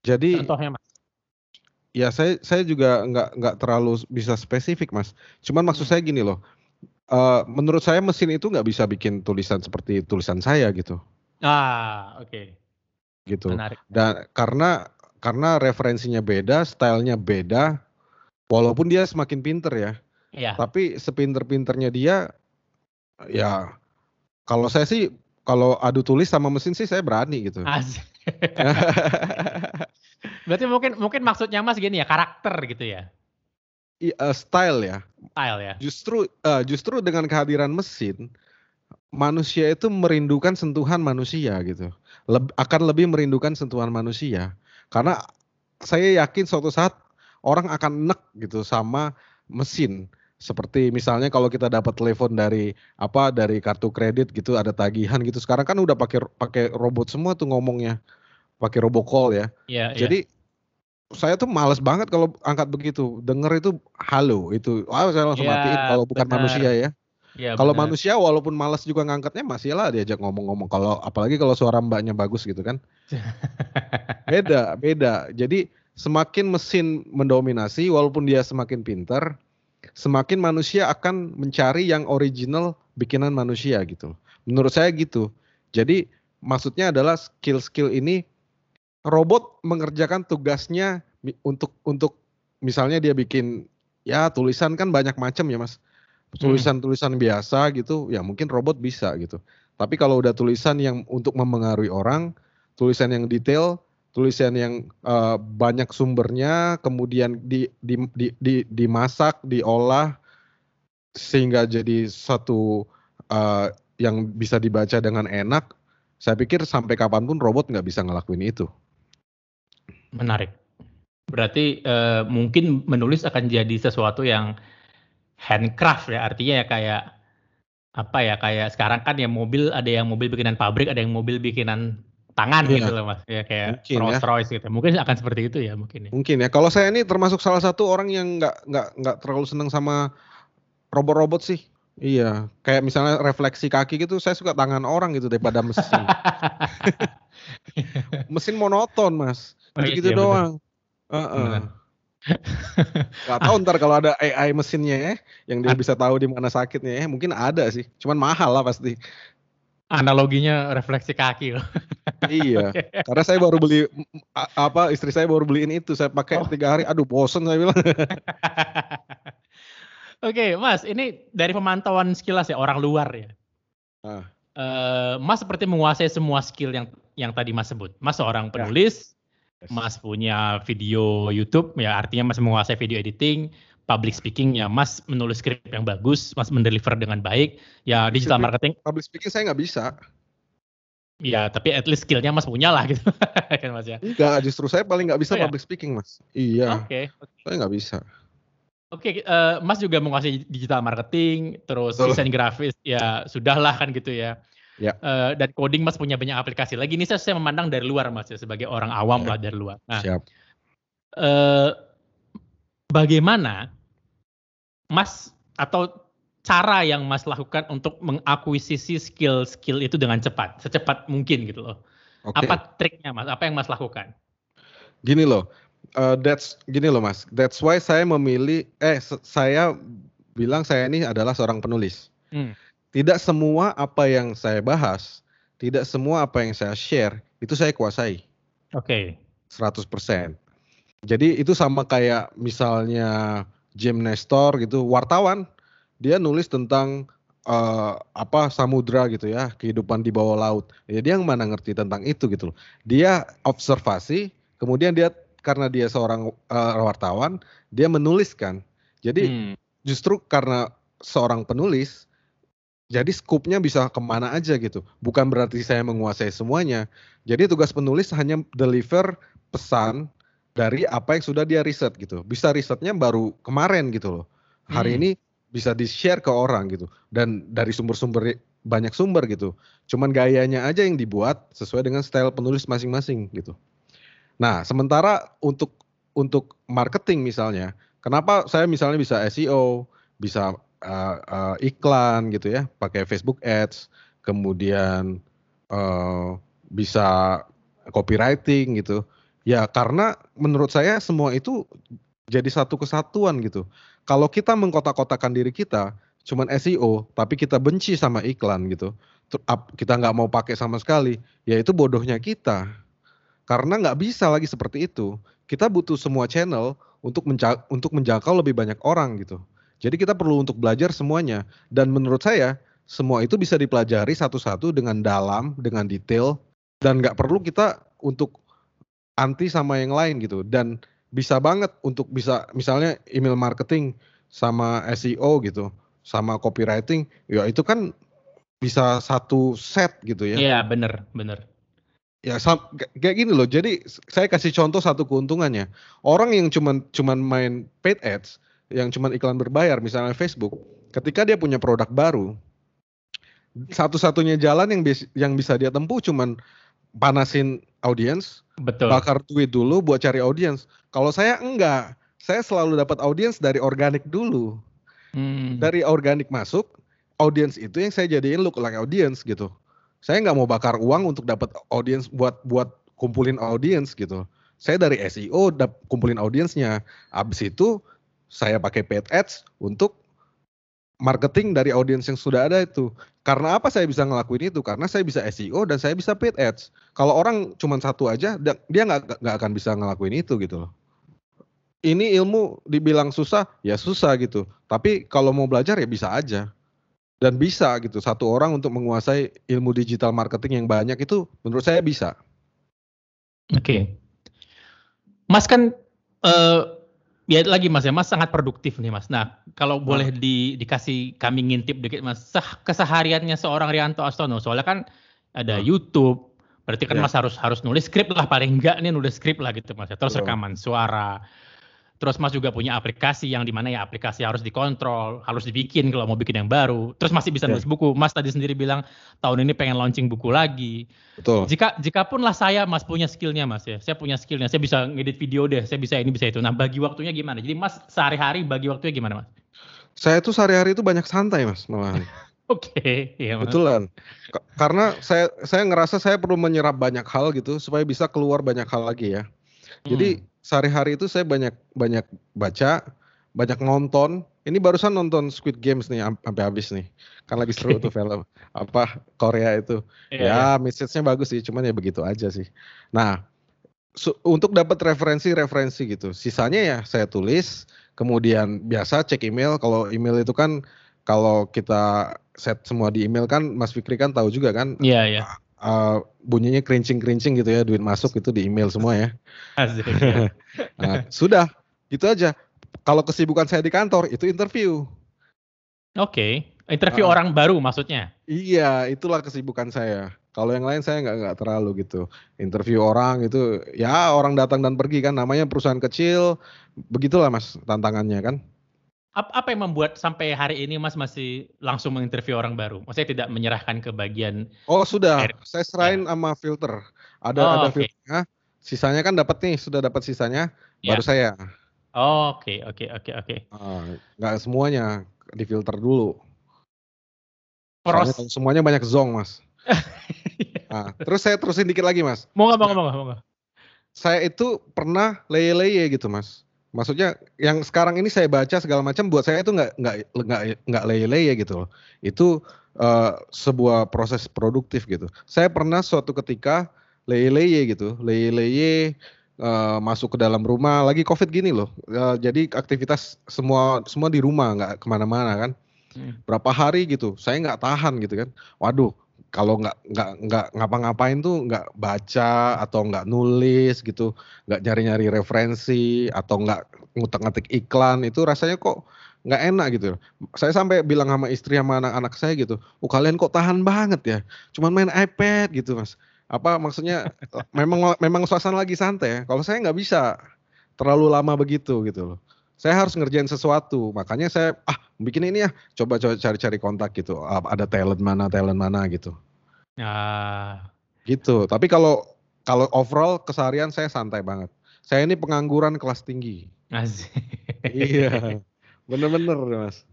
Jadi Contohnya, Mas? Ya saya saya juga nggak nggak terlalu bisa spesifik mas. Cuman maksud hmm. saya gini loh. Uh, menurut saya mesin itu nggak bisa bikin tulisan seperti tulisan saya gitu. Ah oke. Okay. Gitu. Menarik. Dan karena karena referensinya beda, stylenya beda. Walaupun dia semakin pinter ya. Iya. Tapi sepinter-pinternya dia, ya kalau saya sih kalau adu tulis sama mesin sih saya berani gitu. [laughs] Berarti mungkin mungkin maksudnya Mas gini ya, karakter gitu ya. I, uh, style ya. Style ya. Justru uh, justru dengan kehadiran mesin manusia itu merindukan sentuhan manusia gitu. Leb, akan lebih merindukan sentuhan manusia. Karena saya yakin suatu saat orang akan nek gitu sama mesin seperti misalnya kalau kita dapat telepon dari apa dari kartu kredit gitu ada tagihan gitu sekarang kan udah pakai pakai robot semua tuh ngomongnya pakai robocall ya. Iya, iya. Jadi yeah. saya tuh males banget kalau angkat begitu. Dengar itu halo itu. Wah, saya langsung yeah, matiin kalau bukan benar. manusia ya. Ya, kalau manusia walaupun males juga ngangkatnya masih lah diajak ngomong-ngomong. Kalau apalagi kalau suara mbaknya bagus gitu kan. [laughs] beda, beda. Jadi semakin mesin mendominasi walaupun dia semakin pintar, semakin manusia akan mencari yang original bikinan manusia gitu. Menurut saya gitu. Jadi maksudnya adalah skill-skill ini robot mengerjakan tugasnya untuk untuk misalnya dia bikin ya tulisan kan banyak macam ya mas tulisan-tulisan biasa gitu ya mungkin robot bisa gitu tapi kalau udah tulisan yang untuk mempengaruhi orang tulisan yang detail tulisan yang uh, banyak sumbernya kemudian di, di, di, di, dimasak diolah sehingga jadi satu uh, yang bisa dibaca dengan enak saya pikir sampai kapan pun robot nggak bisa ngelakuin itu Menarik. Berarti uh, mungkin menulis akan jadi sesuatu yang handcraft ya, artinya ya kayak apa ya kayak sekarang kan ya mobil ada yang mobil bikinan pabrik, ada yang mobil bikinan tangan yeah. gitu loh mas, ya kayak mungkin, Rolls ya. Royce gitu. Mungkin akan seperti itu ya mungkin. Ya. Mungkin ya. Kalau saya ini termasuk salah satu orang yang nggak nggak nggak terlalu seneng sama robot-robot sih. Iya, kayak misalnya refleksi kaki gitu, saya suka tangan orang gitu daripada mesin. [laughs] mesin monoton mas. Oh, gitu, -gitu iya, doang. Heeh. Gak tahu ntar kalau ada AI mesinnya ya, yang dia bisa tahu di mana sakitnya ya, mungkin ada sih. Cuman mahal lah pasti. Analoginya refleksi kaki loh. [laughs] iya, [laughs] karena saya baru beli apa istri saya baru beliin itu, saya pakai oh. tiga hari, aduh bosen saya bilang. [laughs] Oke, Mas, ini dari pemantauan sekilas ya orang luar ya. Ah. Uh, mas seperti menguasai semua skill yang yang tadi Mas sebut. Mas seorang ya. penulis, Mas punya video YouTube, ya artinya Mas menguasai video editing, public speaking ya Mas menulis skrip yang bagus, Mas mendeliver dengan baik, ya digital marketing. Public speaking saya nggak bisa. Ya, tapi at least skillnya Mas punya lah [laughs] gitu, kan Mas ya. Enggak, justru saya paling nggak bisa oh, ya? public speaking Mas. Iya. Oke. Okay. Saya nggak bisa. Oke, okay, uh, eh, Mas juga menguasai digital marketing, terus Betul. desain grafis, ya sudahlah kan gitu ya. Ya. Uh, dan coding Mas punya banyak aplikasi. Lagi ini saya, saya memandang dari luar Mas ya sebagai orang awam ya. lah dari luar. Nah, Siap. Uh, bagaimana Mas atau cara yang Mas lakukan untuk mengakuisisi skill-skill itu dengan cepat, secepat mungkin gitu loh. Okay. Apa triknya Mas? Apa yang Mas lakukan? Gini loh, uh, that's gini loh Mas. That's why saya memilih, eh saya bilang saya ini adalah seorang penulis. Hmm tidak semua apa yang saya bahas, tidak semua apa yang saya share itu saya kuasai. Oke. Okay. 100%. Jadi itu sama kayak misalnya Jim Nestor gitu, wartawan, dia nulis tentang uh, apa samudra gitu ya, kehidupan di bawah laut. Ya dia yang mana ngerti tentang itu gitu loh. Dia observasi, kemudian dia karena dia seorang uh, wartawan, dia menuliskan. Jadi hmm. justru karena seorang penulis, jadi skupnya bisa ke mana aja gitu. Bukan berarti saya menguasai semuanya. Jadi tugas penulis hanya deliver pesan dari apa yang sudah dia riset gitu. Bisa risetnya baru kemarin gitu loh. Hari hmm. ini bisa di-share ke orang gitu. Dan dari sumber-sumber banyak sumber gitu. Cuman gayanya aja yang dibuat sesuai dengan style penulis masing-masing gitu. Nah, sementara untuk untuk marketing misalnya, kenapa saya misalnya bisa SEO, bisa uh, uh, iklan gitu ya, pakai Facebook Ads, kemudian uh, bisa copywriting gitu. Ya karena menurut saya semua itu jadi satu kesatuan gitu. Kalau kita mengkotak-kotakan diri kita, cuman SEO, tapi kita benci sama iklan gitu, kita nggak mau pakai sama sekali, ya itu bodohnya kita. Karena nggak bisa lagi seperti itu. Kita butuh semua channel untuk menja untuk menjangkau lebih banyak orang gitu. Jadi kita perlu untuk belajar semuanya. Dan menurut saya semua itu bisa dipelajari satu-satu dengan dalam, dengan detail, dan nggak perlu kita untuk anti sama yang lain gitu. Dan bisa banget untuk bisa misalnya email marketing sama SEO gitu sama copywriting, ya itu kan bisa satu set gitu ya. Iya bener bener. Ya kayak gini loh. Jadi saya kasih contoh satu keuntungannya. Orang yang cuman cuman main paid ads, yang cuman iklan berbayar, misalnya Facebook, ketika dia punya produk baru, satu-satunya jalan yang bis, yang bisa dia tempuh cuman panasin audiens, Betul. bakar duit dulu buat cari audiens. Kalau saya enggak, saya selalu dapat audiens dari organik dulu. Hmm. Dari organik masuk, audiens itu yang saya jadiin look like audience gitu. Saya nggak mau bakar uang untuk dapat audiens buat buat kumpulin audiens gitu. Saya dari SEO dap, kumpulin audiensnya. Abis itu saya pakai paid ads untuk marketing dari audiens yang sudah ada itu. Karena apa saya bisa ngelakuin itu? Karena saya bisa SEO dan saya bisa paid ads. Kalau orang cuma satu aja, dia nggak akan bisa ngelakuin itu gitu loh ini ilmu dibilang susah, ya susah gitu. Tapi kalau mau belajar ya bisa aja. Dan bisa gitu, satu orang untuk menguasai ilmu digital marketing yang banyak itu menurut saya bisa. Oke. Okay. Mas kan uh, ya lagi Mas ya, Mas sangat produktif nih Mas. Nah, kalau nah. boleh di, dikasih kami ngintip dikit Mas, sah, kesehariannya seorang Rianto Astono, soalnya kan ada nah. YouTube, berarti kan ya. Mas harus harus nulis skrip lah paling enggak nih nulis skrip lah gitu Mas ya. Terus rekaman suara, Terus Mas juga punya aplikasi yang di mana ya aplikasi harus dikontrol, harus dibikin kalau mau bikin yang baru. Terus masih bisa nulis yeah. buku. Mas tadi sendiri bilang tahun ini pengen launching buku lagi. Betul. Jika jika pun lah saya Mas punya skillnya Mas ya, saya punya skillnya, saya bisa ngedit video deh, saya bisa ini bisa itu. Nah bagi waktunya gimana? Jadi Mas sehari-hari bagi waktunya gimana Mas? Saya tuh sehari-hari itu banyak santai Mas malah. [laughs] Oke, okay, iya Mas. Betulan. Karena saya saya ngerasa saya perlu menyerap banyak hal gitu supaya bisa keluar banyak hal lagi ya. Jadi hmm sehari-hari itu saya banyak banyak baca, banyak nonton. Ini barusan nonton Squid Games nih sampai habis nih. Kan lagi seru tuh [laughs] film apa Korea itu. Yeah, ya, yeah. message-nya bagus sih, cuman ya begitu aja sih. Nah, untuk dapat referensi-referensi gitu. Sisanya ya saya tulis, kemudian biasa cek email. Kalau email itu kan kalau kita set semua di email kan Mas Fikri kan tahu juga kan. Iya, yeah, iya. Yeah uh, bunyinya kerincing-kerincing gitu ya, duit masuk itu di email semua ya. [laughs] nah, sudah, gitu aja. Kalau kesibukan saya di kantor itu interview. Oke, okay. interview uh, orang baru maksudnya? Iya, itulah kesibukan saya. Kalau yang lain saya nggak nggak terlalu gitu. Interview orang itu ya orang datang dan pergi kan namanya perusahaan kecil, begitulah mas tantangannya kan. Apa, apa yang membuat sampai hari ini Mas masih langsung menginterview orang baru? Maksudnya tidak menyerahkan ke bagian Oh, sudah. Air. Saya serahin ya. sama filter. Ada oh, ada okay. filternya. Sisanya kan dapat nih, sudah dapat sisanya ya. baru saya. Oke, oke, oke, oke. Ah, nggak semuanya difilter dulu. Soalnya kalau semuanya banyak zong, Mas. nah, [laughs] terus saya terusin dikit lagi, Mas. Mau nggak, mau nggak, mau nggak. Saya itu pernah leye-leye gitu, Mas maksudnya yang sekarang ini saya baca segala macam buat saya itu nggak nggak nggak nggak leye-leye gitu loh. Itu uh, sebuah proses produktif gitu. Saya pernah suatu ketika leye-leye gitu, leye-leye uh, masuk ke dalam rumah lagi covid gini loh. Uh, jadi aktivitas semua semua di rumah nggak ke mana-mana kan. Hmm. Berapa hari gitu, saya nggak tahan gitu kan. Waduh, kalau nggak nggak nggak ngapa-ngapain tuh nggak baca atau nggak nulis gitu, nggak nyari-nyari referensi atau nggak ngutak-ngatik iklan itu rasanya kok nggak enak gitu. Saya sampai bilang sama istri sama anak-anak saya gitu, oh kalian kok tahan banget ya, cuman main iPad gitu mas. Apa maksudnya memang memang suasana lagi santai ya. Kalau saya nggak bisa terlalu lama begitu gitu loh. Saya harus ngerjain sesuatu. Makanya saya ah bikin ini ya, coba coba cari-cari kontak gitu. Ah, Ada talent mana, talent mana gitu. Ah, Gitu. Tapi kalau kalau overall keseharian saya santai banget. Saya ini pengangguran kelas tinggi. asik. iya. Bener-bener, Mas.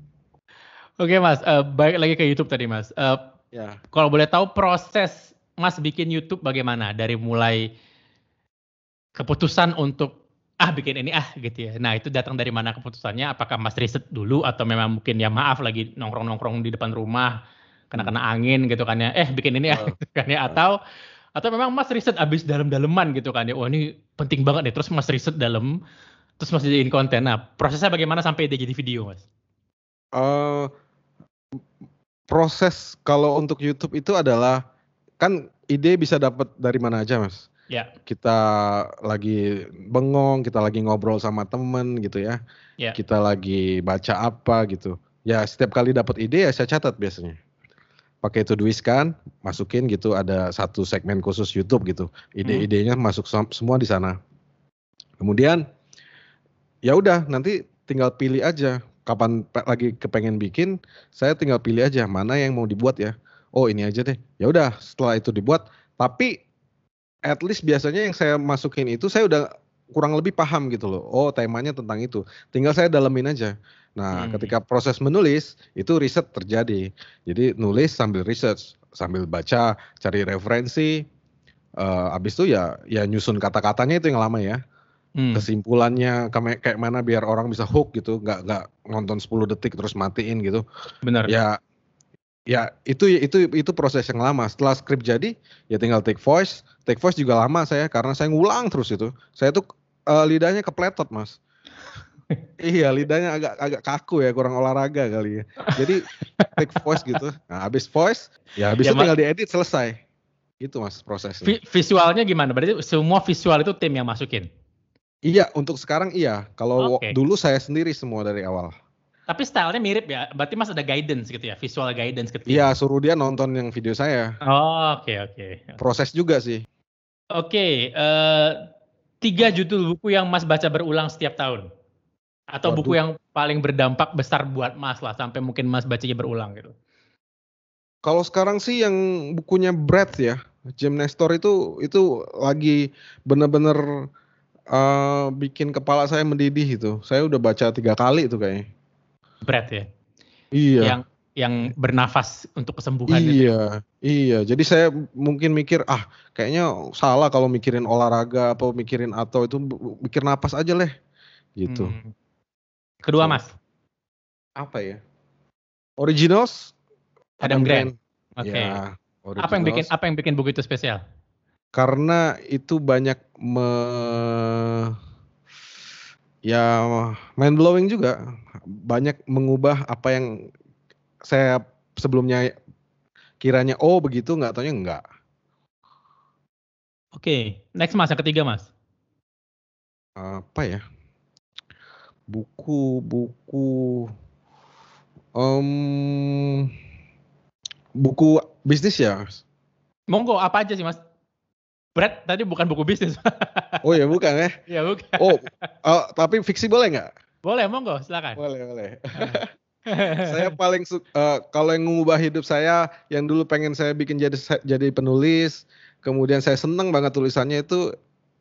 Oke Mas, eh, balik lagi ke YouTube tadi Mas. Eh, Ya. kalau boleh tahu proses Mas bikin YouTube bagaimana? Dari mulai keputusan untuk ah bikin ini ah gitu ya. Nah itu datang dari mana keputusannya? Apakah Mas riset dulu atau memang mungkin ya maaf lagi nongkrong-nongkrong di depan rumah kena-kena angin gitu kan ya? Eh bikin ini ah [laughs] gitu kan ya? Atau atau memang Mas riset abis dalam-daleman gitu kan ya? Wah ini penting banget nih. Terus Mas riset dalam, terus Mas jadiin konten. Nah prosesnya bagaimana sampai dia jadi video Mas? Eh, proses kalau untuk YouTube itu adalah kan ide bisa dapat dari mana aja, Mas. Ya, Kita lagi bengong, kita lagi ngobrol sama temen gitu ya. ya. Kita lagi baca apa gitu. Ya setiap kali dapat ide ya saya catat biasanya. Pakai Todoist kan, masukin gitu ada satu segmen khusus YouTube gitu. Ide-idenya masuk sem- semua di sana. Kemudian ya udah nanti tinggal pilih aja kapan lagi kepengen bikin, saya tinggal pilih aja mana yang mau dibuat ya. Oh ini aja deh. Ya udah setelah itu dibuat, tapi at least biasanya yang saya masukin itu saya udah kurang lebih paham gitu loh. Oh temanya tentang itu. Tinggal saya dalemin aja. Nah Hmm. ketika proses menulis itu riset terjadi. Jadi nulis sambil research, sambil baca, cari referensi. eh abis itu ya ya nyusun kata-katanya itu yang lama ya Hmm. kesimpulannya kayak mana biar orang bisa hook gitu nggak nggak nonton 10 detik terus matiin gitu Benar. ya ya itu itu itu proses yang lama. Setelah skrip jadi ya tinggal take voice. Take voice juga lama saya karena saya ngulang terus itu. Saya tuh eh, lidahnya kepletot mas. [laughs] Iya lidahnya agak agak kaku ya kurang olahraga kali ya. Jadi take voice gitu. Nah habis voice ya habis Ya, itu tinggal diedit selesai. Itu mas prosesnya. Vi- visualnya gimana? Berarti semua visual itu tim yang masukin. iya untuk sekarang iya. Kalau Oke. dulu saya sendiri semua dari awal Tapi stylenya mirip ya. Berarti Mas ada guidance gitu ya, visual guidance tim. Iya, suruh dia nonton yang video saya. Oh, oke oke. Proses juga sih. Oke, eh, tiga judul buku yang Mas baca berulang setiap tahun. Atau buku Waduh. yang paling berdampak besar buat Mas lah sampai mungkin Mas bacanya berulang gitu. Kalau sekarang sih yang bukunya Brad ya, Jim Nestor itu itu lagi bener-bener eh, bikin kepala saya mendidih itu. Saya udah baca tiga kali itu kayaknya. Berat ya. Iya. Yang yang bernafas untuk kesembuhan itu. Iya, iya. Jadi saya mungkin mikir ah kayaknya salah kalau mikirin olahraga apa mikirin atau itu mikir napas aja leh, gitu. Hmm. Kedua So, Mas, Apa ya? Originals? Adam Grant. Oke. Ya, apa yang bikin apa yang bikin buku itu spesial? karena itu banyak me ya mind blowing juga banyak mengubah apa yang saya sebelumnya kiranya oh begitu nggak taunya enggak Oke, next Mas, yang ketiga Mas. apa ya buku buku em buku bisnis ya Monggo apa aja sih Mas? Berat tadi bukan buku bisnis. [laughs] oh ya bukan ya ya bukan. oh oh, tapi fiksi boleh nggak Boleh, monggo, silakan. boleh boleh [laughs] saya paling eh, kalau yang mengubah hidup saya yang dulu pengen saya bikin jadi jadi penulis kemudian saya seneng banget tulisannya itu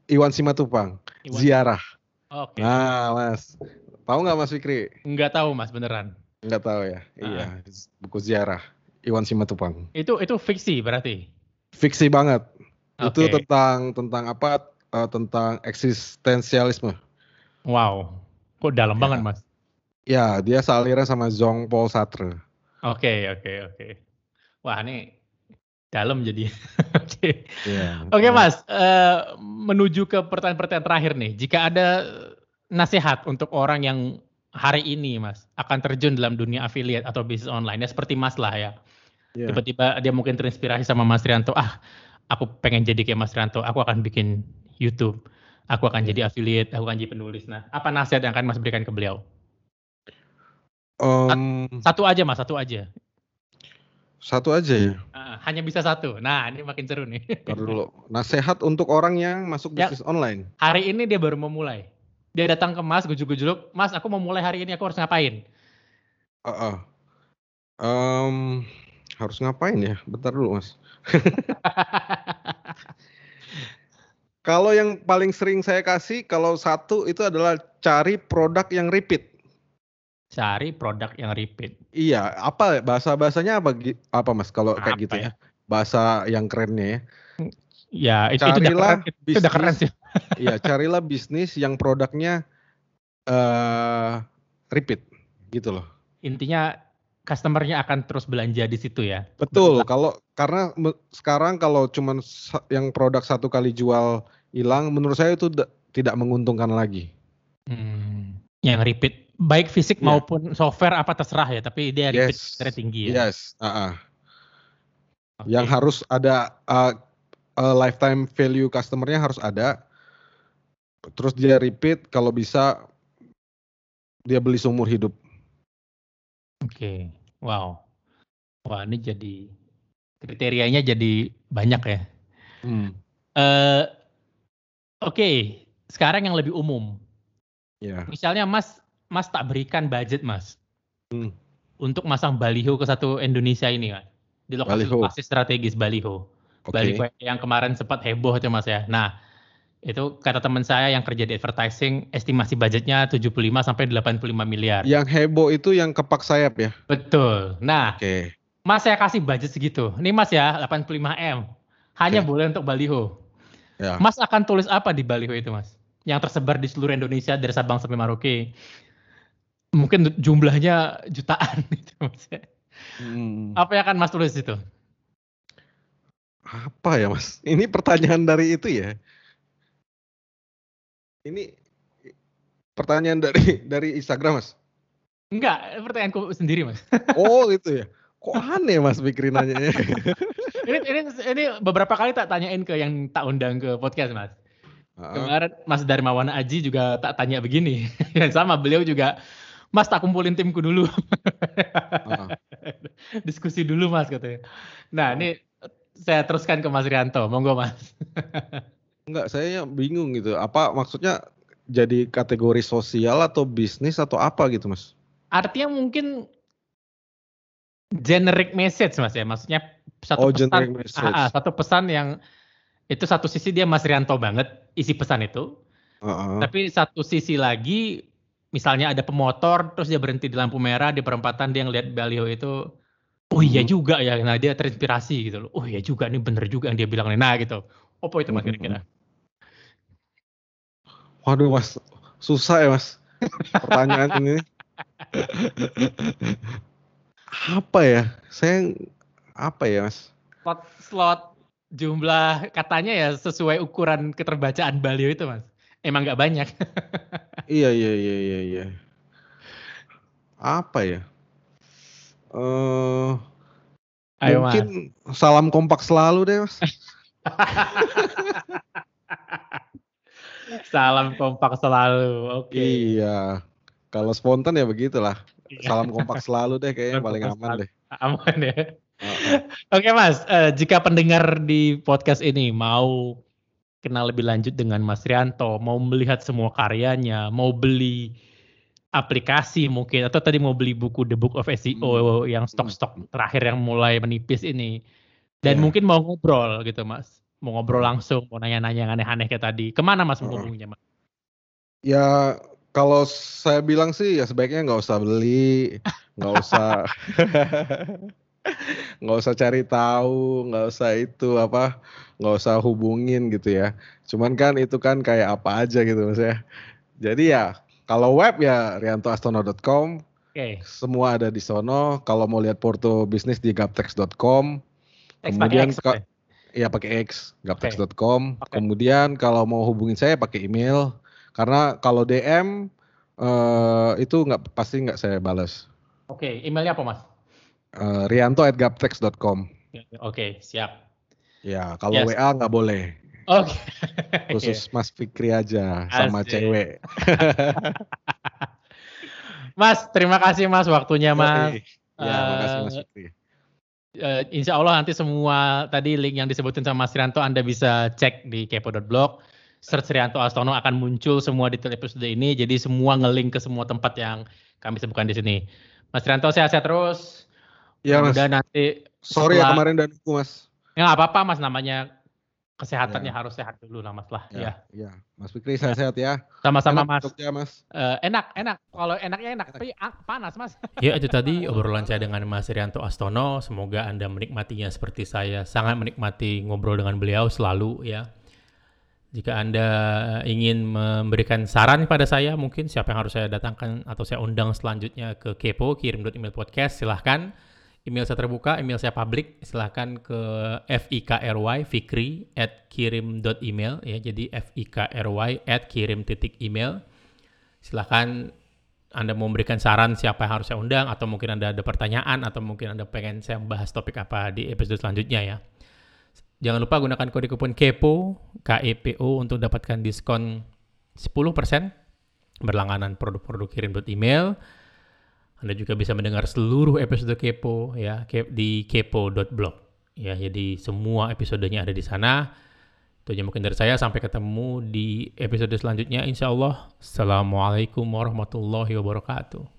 Iwan Simatupang Iwan. ziarah Oke. nah mas tahu nggak mas Fikri Nggak tahu Mas beneran. nggak tahu ya iya buku ziarah Iwan Simatupang Itu itu fiksi berarti. fiksi banget itu Oke. tentang tentang apa eh, tentang eksistensialisme Wow. Kok dalam Ya. banget Mas? ya dia sealiran sama Jean Paul Sartre Oke, oke, oke. Wah, ini dalam jadi. [laughs] Oke. Iya. Oke, Mas. eh, menuju ke pertanyaan-pertanyaan terakhir nih. Jika ada nasihat untuk orang yang hari ini, Mas, akan terjun dalam dunia affiliate atau bisnis online, ya seperti Mas lah ya. Iya. Tiba-tiba dia mungkin terinspirasi sama Mas Rianto. Ah, aku pengen jadi kayak Mas Rianto. Aku akan bikin YouTube. Aku akan Iya. jadi affiliate. Aku akan jadi penulis. Nah, apa nasihat yang akan Mas berikan ke beliau? Em, Satu aja, Mas. Satu aja. satu aja ya hanya bisa satu. Nah, ini makin seru nih. Ntar dulu. Nasehat untuk orang yang masuk Ya. bisnis online. Hari ini dia baru memulai. dia datang ke Mas gujuk-gujuk, Mas aku mau mulai hari ini aku harus ngapain? Heeh. Mmm, harus ngapain ya? Bentar dulu, Mas. [laughs] Kalau yang paling sering saya kasih, kalau satu itu adalah cari produk yang repeat. Cari produk yang repeat. Iya, apa bahasa-bahasanya apa apa Mas kalau kayak gitu ya? ya? Bahasa yang kerennya ya. Ya, itu itu udah Carilah keren, itu udah keren bisnis sih. [laughs] iya, carilah bisnis yang produknya, eee, repeat, gitu loh. Intinya customer-nya akan terus belanja di situ ya? Betul, Berulang. kalau karena me sekarang kalau cuman yang produk satu kali jual hilang, menurut saya itu da tidak menguntungkan lagi. Mmm, yang repeat, baik fisik Iya. maupun software apa terserah ya, tapi dia repeat Yes, tinggi ya? yes, heeh. Yang Oke. harus ada, eee eee, lifetime value customer-nya harus ada. Terus dia repeat, kalau bisa dia beli seumur hidup. Oke, wow. Wah, ini jadi kriterianya jadi banyak ya? Mmm. Eee, oke, sekarang yang lebih umum. Iya. Misalnya Mas Mas tak berikan budget Mas, Mmm. untuk masang baliho ke satu Indonesia ini Mas, di Baliho. lokasi-lokasi strategis baliho. Baliho Oke. yang kemarin sempat heboh itu Mas ya. Nah, itu kata teman saya yang kerja di advertising, estimasi budgetnya 75 sampai 85 miliar. Yang heboh itu yang kepak sayap ya? Betul. Nah, Oke. Mas saya kasih budget segitu. Nih Mas ya, 85 M, hanya Oke. boleh untuk baliho. Ya. Mas akan tulis apa di baliho itu Mas? Yang tersebar di seluruh Indonesia dari Sabang sampai Merauke. Mungkin jumlahnya jutaan [laughs] gitu Mas ya. Mmm. Apa yang akan Mas tulis di situ? Apa ya Mas? Ini pertanyaan dari itu ya? Ini pertanyaan dari dari Instagram Mas? Enggak, pertanyaanku sendiri Mas. Oh gitu ya? Kok aneh Mas Fikri nanyanya? [laughs] Ini ini ini beberapa kali tak tanyain ke yang tak undang ke podcast Mas. Kemarin Mas Darmawan Aji juga tak tanya begini, [laughs] yang sama beliau juga, "Mas tak kumpulin timku dulu." [laughs] Diskusi dulu Mas katanya. Nah ini, saya teruskan ke Mas Rianto, monggo Mas. Enggak, saya bingung gitu, apa maksudnya jadi kategori sosial atau bisnis atau apa gitu Mas? Artinya mungkin generic message Mas ya, maksudnya Oh satu pesan generic heeh, message. satu pesan yang itu satu sisi dia Mas Rianto banget isi pesan itu, Heeh. tapi satu sisi lagi misalnya ada pemotor terus dia berhenti di lampu merah di perempatan dia ngelihat baliho itu, "Oh iya Mhm. juga ya." Nah dia terinspirasi gitu loh, "Oh iya juga nih bener juga yang dia bilang nih." Nah gitu, apa itu Mas Mhm. kira-kira? Waduh Mas, susah ya Mas, pertanyaan ini. Apa ya? Saya apa ya Mas? Slot slot jumlah katanya ya sesuai ukuran keterbacaan baliho itu Mas, emang nggak banyak. [laughs] Iya iya iya iya iya. Apa ya? Eee, Ayo Mas. mungkin salam kompak selalu deh Mas. [laughs] Salam kompak selalu, oke. Iya, kalau spontan ya begitulah, Iya. salam kompak selalu deh kayaknya paling aman deh. Aman ya. Oke Mas, eee, jika pendengar di podcast ini mau kenal lebih lanjut dengan Mas Rianto, mau melihat semua karyanya, mau beli aplikasi mungkin atau tadi mau beli buku The Book of SEO Mmm, yang stok-stok mhm. terakhir yang mulai menipis ini, dan Iya. mungkin mau ngobrol gitu Mas, mau ngobrol Mhm. langsung, mau nanya-nanya yang aneh-aneh kayak tadi, ke mana Mas menghubunginya Mas? Ya, kalau saya bilang sih ya sebaiknya nggak usah beli, nggak usah [laughs] nggak usah cari tahu, nggak usah itu apa, nggak usah hubungin gitu ya. Cuman kan itu kan kayak apa aja gitu Mas ya. Jadi ya kalau web ya riantoastono.com, Oke. semua ada di sono. Kalau mau lihat porto bisnis di gaptex.com. Kemudian X ya? iya pakai X, gaptex.com. Oke. Kemudian kalau mau hubungin saya pakai email, karena kalau DM, eee, itu nggak pasti nggak saya bales. Oke, emailnya apa Mas? Eee, rianto@gaptex.com. Oke, siap. Ya, kalau Yes. WA nggak boleh. Oke. Khusus [laughs] Mas Fikri aja sama cewek. [laughs] Mas, terima kasih Mas waktunya Mas. Ya, makasih Mas Eee Fikri. Eee, insya Allah nanti semua tadi link yang disebutin sama Mas Rianto Anda bisa cek di kepo.blog. search Rianto Astono akan muncul semua detail episode ini. Jadi semua ngelink ke semua tempat yang kami sebutkan di sini. Mas Rianto sehat-sehat terus. Iya mas. Udah nanti. Sorry ya setelah- kemarin dan aku mas. Ya nggak apa-apa mas namanya kesehatannya Ya. harus sehat dulu lah mas lah. Ya. Ya, ya. Mas Fikri sehat-sehat ya. Sama-sama Enak mas. Jogja mas. Eh, enak, enak. Kalau enaknya enak, tapi ah, panas mas. [laughs] Ya itu tadi obrolan saya dengan Mas Rianto Astono. Semoga Anda menikmatinya seperti saya. Sangat menikmati ngobrol dengan beliau selalu ya. Jika Anda ingin memberikan saran kepada saya, mungkin siapa yang harus saya datangkan atau saya undang selanjutnya ke Kepo, kirim email podcast, silahkan. Email saya terbuka, email saya publik, silahkan ke fikry, fikri, at kirim.email, ya, jadi fikry, at kirim titik email. Silahkan anda mau memberikan saran siapa yang harus saya undang atau mungkin Anda ada pertanyaan atau mungkin Anda pengen saya bahas topik apa di episode selanjutnya ya. Jangan lupa gunakan kode kupon KEPO, KEPO untuk dapatkan diskon 10% berlangganan produk-produk kirim email. Anda juga bisa mendengar seluruh episode Kepo ya di kepo.blog. Ya, jadi semua episodenya ada di sana. Itu aja mungkin dari saya. Sampai ketemu di episode selanjutnya insya Allah. Assalamualaikum warahmatullahi wabarakatuh.